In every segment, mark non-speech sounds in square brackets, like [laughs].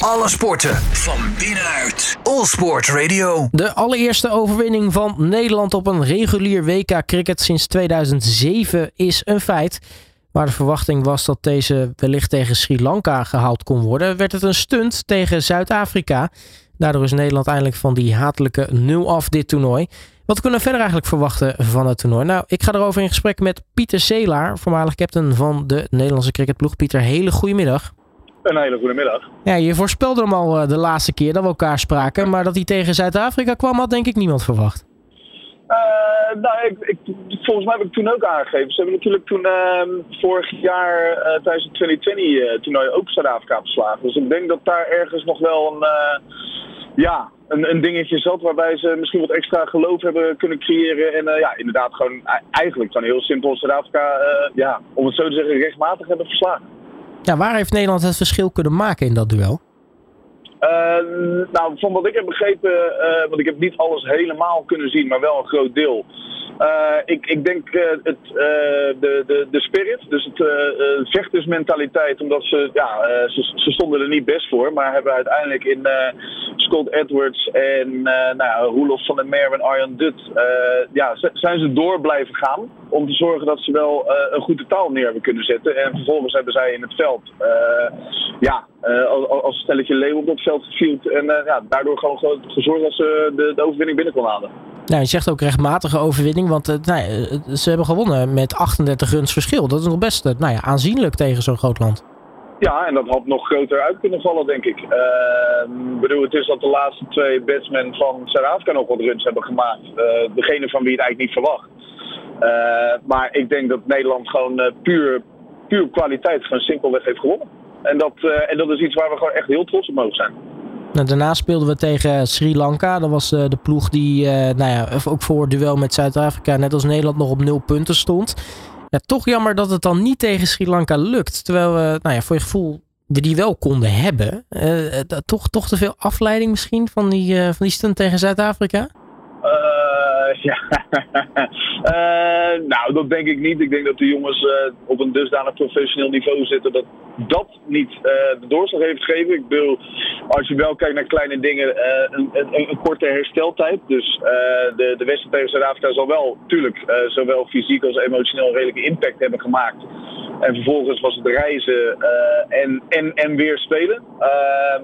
Alle sporten van binnenuit. All Sport Radio. De allereerste overwinning van Nederland op een regulier WK cricket sinds 2007 is een feit. Waar de verwachting was dat deze wellicht tegen Sri Lanka gehaald kon worden, werd het een stunt tegen Zuid-Afrika. Daardoor is Nederland eindelijk van die hatelijke nul af dit toernooi. Wat kunnen we verder eigenlijk verwachten van het toernooi? Nou, ik ga erover in gesprek met Pieter Selaar, voormalig captain van de Nederlandse cricketploeg. Pieter, hele goede middag. Een hele goede middag. Ja, je voorspelde hem al eh, de laatste keer dat we elkaar spraken, maar dat hij tegen Zuid-Afrika kwam had denk ik niemand verwacht. Uh, nou, ik, ik, volgens mij heb ik toen ook aangegeven. Ze hebben natuurlijk toen uh, vorig jaar uh, tijdens het 2020 toernooi ook Zuid-Afrika verslagen. Dus ik denk dat daar ergens nog wel een, ja, een, een, dingetje zat waarbij ze misschien wat extra geloof hebben kunnen creëren. En ja, inderdaad gewoon eigenlijk gewoon heel simpel Zuid-Afrika, ja, om het zo te zeggen, rechtmatig hebben verslagen. Ja, waar heeft Nederland het verschil kunnen maken in dat duel? Uh, nou, van wat ik heb begrepen, uh, want ik heb niet alles helemaal kunnen zien, maar wel een groot deel. Uh, ik, ik denk het, de, de, de spirit, dus het vechtersmentaliteit, omdat ze, ja, ze, ze, stonden er niet best voor, maar hebben uiteindelijk in Scott Edwards en nou, Roelof van der Merwe en Arjan Dut, ja, zijn ze door blijven gaan om te zorgen dat ze wel een goede taal neer hebben kunnen zetten. En vervolgens hebben zij in het veld, ja, als, als stelletje leeuw op dat veld gevield en ja, daardoor gewoon gezorgd dat ze de, de overwinning binnen kon halen. Nou, je zegt ook rechtmatige overwinning, want uh, nou ja, ze hebben gewonnen met 38 runs verschil. Dat is nog best uh, nou ja, aanzienlijk tegen zo'n groot land. Ja, en dat had nog groter uit kunnen vallen, denk ik. Uh, bedoel, het is dat de laatste twee batsmen van Zuid-Afrika nog wat runs hebben gemaakt. degene van wie het eigenlijk niet verwacht. maar ik denk dat Nederland gewoon puur, puur kwaliteit gewoon simpelweg heeft gewonnen. En dat, en dat is iets waar we gewoon echt heel trots op mogen zijn. Nou, daarna speelden we tegen Sri Lanka. Dat was uh, de ploeg die uh, nou ja, ook voor het duel met Zuid-Afrika, net als Nederland, nog op nul punten stond. Ja, toch jammer dat het dan niet tegen Sri Lanka lukt. Terwijl we, nou ja, voor je gevoel, we die wel konden hebben. Uh, toch, toch te veel afleiding misschien van die, van die stunt tegen Zuid-Afrika? [laughs] ja. uh, nou, dat denk ik niet. Ik denk dat de jongens uh, op een dusdanig professioneel niveau zitten dat dat niet uh, de doorslag heeft gegeven. Ik bedoel, als je wel kijkt naar kleine dingen, een, een, een, korte hersteltijd. Dus de, de wedstrijd tegen Zuid-Afrika zal wel, natuurlijk, zowel fysiek als emotioneel een redelijke impact hebben gemaakt. En vervolgens was het reizen en, en, en weer spelen.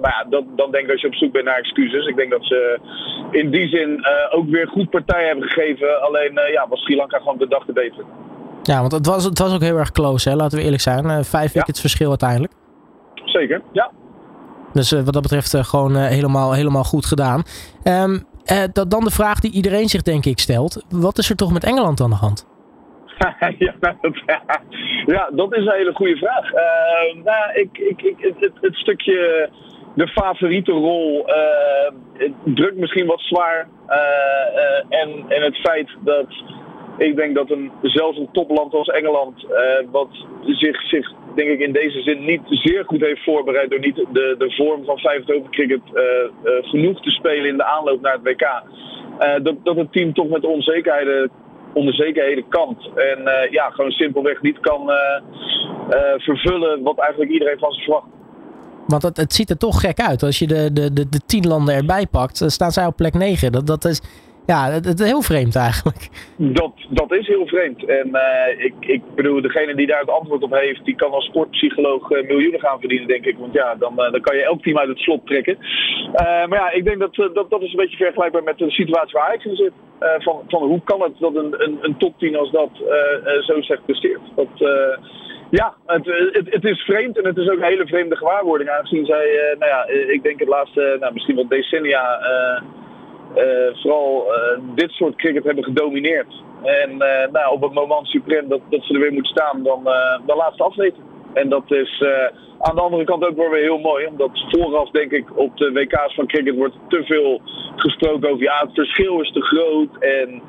maar ja, dat, dan denk ik als je op zoek bent naar excuses. Ik denk dat ze in die zin ook weer goed partij hebben gegeven. Alleen ja, was Sri Lanka gewoon de dag te beter. Ja, want het was, het was ook heel erg close, hè? laten we eerlijk zijn. Vijf wickets verschil uiteindelijk. Zeker, ja. Dus wat dat betreft gewoon helemaal, helemaal goed gedaan. Um, dat, dan de vraag die iedereen zich denk ik stelt. Wat is er toch met Engeland aan de hand? [laughs] ja, dat, is een hele goede vraag. Nou, ik, ik, ik, het, het, stukje de favoriete rol uh, drukt misschien wat zwaar. Uh, uh, en, en het feit dat ik denk dat een, zelfs een topland als Engeland, wat zich, zich denk ik in deze zin niet zeer goed heeft voorbereid door niet de, de vorm van 50 over cricket genoeg te spelen in de aanloop naar het WK. dat, dat het team toch met onzekerheden onzekerheden kampt. En ja, gewoon simpelweg niet kan vervullen wat eigenlijk iedereen van ze verwacht. Want het, het ziet er toch gek uit. Als je de, de, de, de tien landen erbij pakt, staan zij op plek 9. Dat, dat is, ja, het, is heel vreemd eigenlijk. Dat, dat is heel vreemd. En uh, ik, ik bedoel, degene die daar het antwoord op heeft, die kan als sportpsycholoog uh, miljoenen gaan verdienen, denk ik. Want ja, dan, uh, dan kan je elk team uit het slot trekken. maar ja, ik denk dat, dat dat is een beetje vergelijkbaar met de situatie waar Ajax in zit. van, van hoe kan het dat een, een, een topteam als dat zo slecht presteert? Dat ja, het, het, het, is vreemd en het is ook een hele vreemde gewaarwording. Aangezien zij, nou ja, ik denk het laatste, nou, misschien wel decennia, vooral dit soort cricket hebben gedomineerd. En nou, op het moment suprem dat, dat ze er weer moeten staan, dan, dan laat ze afweten. En dat is aan de andere kant ook wel weer heel mooi. Omdat vooraf, denk ik, op de WK's van cricket wordt te veel gesproken over ja, het verschil is te groot. En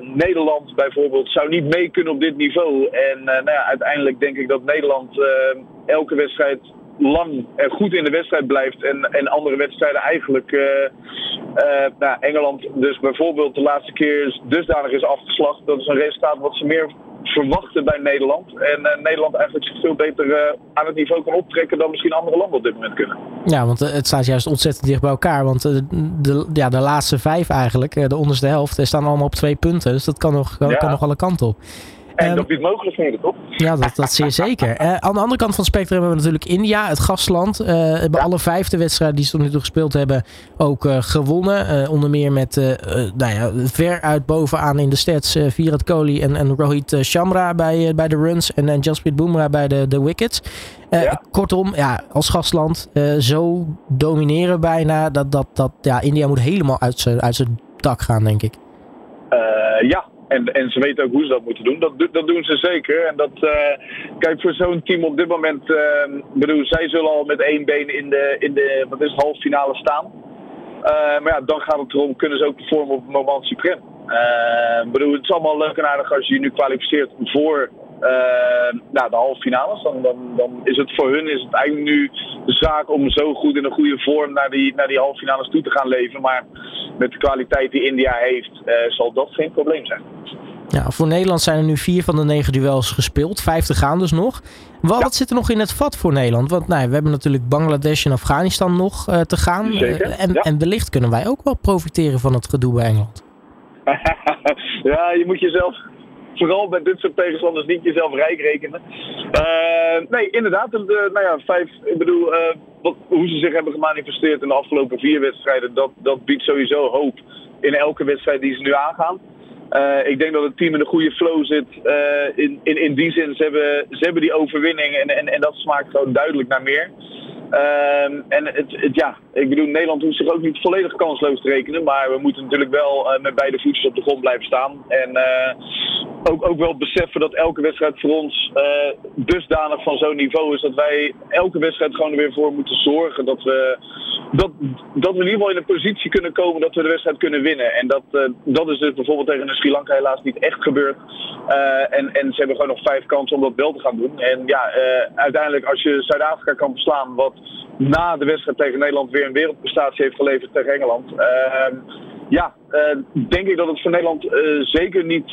Nederland bijvoorbeeld zou niet mee kunnen op dit niveau. En nou uiteindelijk denk ik dat Nederland elke wedstrijd lang en goed in de wedstrijd blijft. En, en andere wedstrijden eigenlijk. nou, Engeland dus bijvoorbeeld de laatste keer dusdanig is afgeslacht. Dat is een resultaat wat ze meer verwachten bij Nederland. En Nederland eigenlijk zich veel beter aan het niveau kan optrekken dan misschien andere landen op dit moment kunnen. Ja, want het staat juist ontzettend dicht bij elkaar. Want de, ja, de laatste vijf eigenlijk, de onderste helft, staan allemaal op twee punten. Dus dat kan nog, kan nog alle kanten op. En um, dat biedt mogelijkheden, toch? Ja, dat, dat zeer zeker. Uh, aan de andere kant van het spectrum hebben we natuurlijk India, het gastland. Uh, hebben alle vijfde wedstrijden die ze tot nu toe gespeeld hebben ook uh, gewonnen. onder meer met nou ja, ver uit bovenaan in de stats Virat Kohli en, en Rohit Shamra bij, bij de runs. En, en Jasprit Bumrah bij de, de wickets. Ja. Kortom, ja, als gastland zo domineren bijna dat, dat, dat ja, India moet helemaal uit zijn uit dak gaan, denk ik. ja, en, en ze weten ook hoe ze dat moeten doen. Dat, dat doen ze zeker. En dat, uh, kijk, voor zo'n team op dit moment, uh, bedoel, zij zullen al met één been in de, in de wat is, halve finale staan. Uh, maar ja, dan gaat het erom, kunnen ze ook performen op het moment suprem. bedoel, het is allemaal leuk en aardig als je je nu kwalificeert voor nou, de halve finales. Dan, dan, dan is het voor hun is het eigenlijk nu de zaak om zo goed in een goede vorm naar die, naar die halve finales toe te gaan leven. Maar met de kwaliteit die India heeft, zal dat geen probleem zijn. Ja, voor Nederland zijn er nu vier van de negen duels gespeeld. Vijf te gaan dus nog. Wat, zit er nog in het vat voor Nederland? Want nou, we hebben natuurlijk Bangladesh en Afghanistan nog uh, te gaan. Uh, en, en wellicht kunnen wij ook wel profiteren van het gedoe bij Engeland. [laughs] ja, je moet jezelf vooral bij dit soort tegenstanders niet jezelf rijk rekenen. Uh, nee, inderdaad. De, nou ja, vijf, ik bedoel, wat, hoe ze zich hebben gemanifesteerd in de afgelopen vier wedstrijden, dat, dat biedt sowieso hoop in elke wedstrijd die ze nu aangaan. Ik denk dat het team in een goede flow zit. In, in, in die zin, ze hebben, ze hebben die overwinning en, en, en dat smaakt gewoon duidelijk naar meer. En het, ja, ik bedoel, Nederland hoeft zich ook niet volledig kansloos te rekenen. Maar we moeten natuurlijk wel met beide voetjes op de grond blijven staan. En ook, ook wel beseffen dat elke wedstrijd voor ons dusdanig van zo'n niveau is dat wij elke wedstrijd gewoon er weer voor moeten zorgen dat we dat, dat we in ieder geval in een positie kunnen komen dat we de wedstrijd kunnen winnen. En dat, uh, dat is dus bijvoorbeeld tegen Sri Lanka helaas niet echt gebeurd. Uh, en, en ze hebben gewoon nog vijf kansen om dat wel te gaan doen. En ja, uiteindelijk als je Zuid-Afrika kan verslaan, wat na de wedstrijd tegen Nederland weer een wereldprestatie heeft geleverd tegen Engeland. Ehm, ja, denk ik dat het voor Nederland zeker niet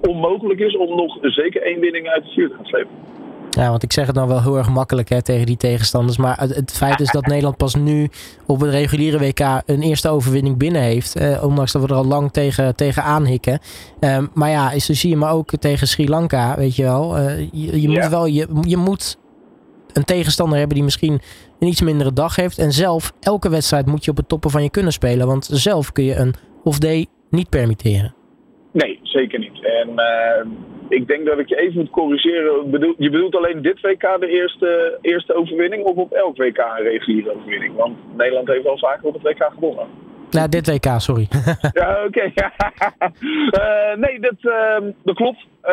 onmogelijk is om nog zeker één winning uit het vuur te gaan slepen. Ja, want ik zeg het nou wel heel erg makkelijk hè, tegen die tegenstanders. Maar het, het feit is dat Nederland pas nu op het reguliere WK een eerste overwinning binnen heeft. Eh, ondanks dat we er al lang tegen, tegen aanhikken. Um, maar ja, zo zie je maar ook tegen Sri Lanka, weet je wel. Je, je moet wel, je, je moet een tegenstander hebben die misschien een iets mindere dag heeft. En zelf, elke wedstrijd moet je op het toppen van je kunnen spelen. Want zelf kun je een off-day niet permitteren. Nee, zeker niet. En uh, ik denk dat ik je even moet corrigeren. Je bedoelt alleen dit WK de eerste, eerste overwinning of op elk WK een reguliere overwinning? Want Nederland heeft wel vaker op het WK gewonnen. Nou, dit WK, sorry. [laughs] ja, oké. uh, [laughs] nee, dat, uh, dat klopt. Uh,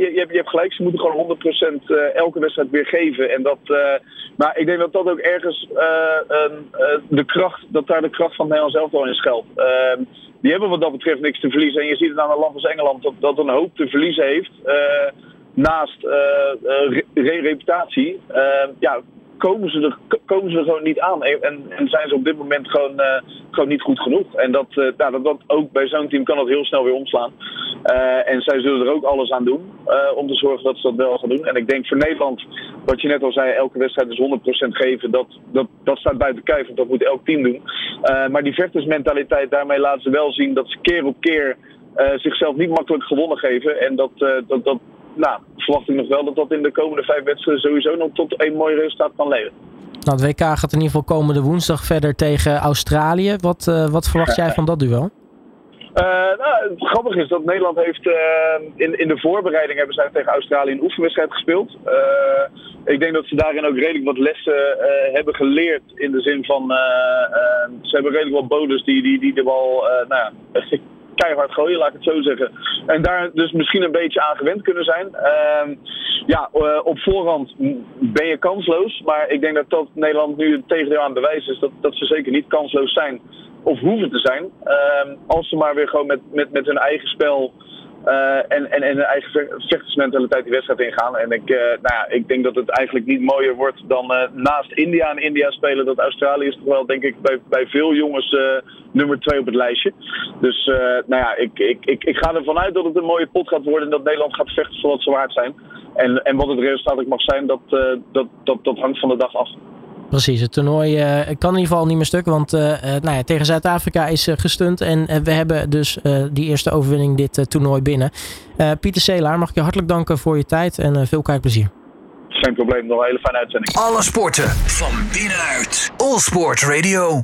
je, je, hebt, je hebt gelijk, ze moeten gewoon 100% uh, elke wedstrijd weer geven. En dat, maar ik denk dat dat ook ergens de kracht, dat daar de kracht van Nederland zelf wel in schuilt. Ehm, die hebben wat dat betreft niks te verliezen. En je ziet het aan een land als Engeland dat, dat een hoop te verliezen heeft. naast re reputatie. Ehm, ja, komen ze er, komen ze gewoon niet aan. En, en zijn ze op dit moment gewoon, uh, gewoon niet goed genoeg. En dat, uh, nou, dat, dat ook bij zo'n team kan dat heel snel weer omslaan. Uh, en zij zullen er ook alles aan doen om te zorgen dat ze dat wel gaan doen. En ik denk voor Nederland, wat je net al zei, elke wedstrijd is 100% geven. Dat, dat, dat staat buiten kijf, want dat moet elk team doen. maar die vechtersmentaliteit, daarmee laten ze wel zien dat ze keer op keer zichzelf niet makkelijk gewonnen geven. En dat, dat, dat, nou, verwacht ik nog wel dat dat in de komende vijf wedstrijden sowieso nog tot een mooi resultaat kan leveren. Nou, het WK gaat in ieder geval komende woensdag verder tegen Australië. Wat, uh, wat verwacht jij van dat duel? Uh, nou, het grappige is dat Nederland heeft uh, in, in de voorbereiding hebben zij tegen Australië een oefenwedstrijd gespeeld. ik denk dat ze daarin ook redelijk wat lessen hebben geleerd. In de zin van, ze hebben redelijk wat bonus die, die, die de bal, nou ja, keihard gooien, laat ik het zo zeggen. En daar dus misschien een beetje aan gewend kunnen zijn. Uh, ja, uh, op voorhand ben je kansloos. Maar ik denk dat, dat Nederland nu het tegendeel aan bewijs is dat, dat ze zeker niet kansloos zijn. Of hoeven te zijn. Uh, als ze maar weer gewoon met, met, met hun eigen spel en, en, en een eigen vechtersmentaliteit die wedstrijd ingaan. En ik, nou ja, ik denk dat het eigenlijk niet mooier wordt dan naast India en India spelen. Dat Australië is toch wel, denk ik, bij, bij veel jongens nummer twee op het lijstje. Dus nou ja, ik, ik, ik, ik ga ervan uit dat het een mooie pot gaat worden en dat Nederland gaat vechten voor wat ze waard zijn. En, en wat het resultaat mag zijn, dat, dat, dat, dat hangt van de dag af. Precies, het toernooi uh, kan in ieder geval niet meer stuk. Want uh, nou ja, tegen Zuid-Afrika is gestund. En we hebben dus die eerste overwinning dit toernooi binnen. Pieter Seelaar, mag ik je hartelijk danken voor je tijd en veel kijkplezier. Geen probleem, nog een hele fijne uitzending. Alle sporten van binnenuit. All Sport Radio.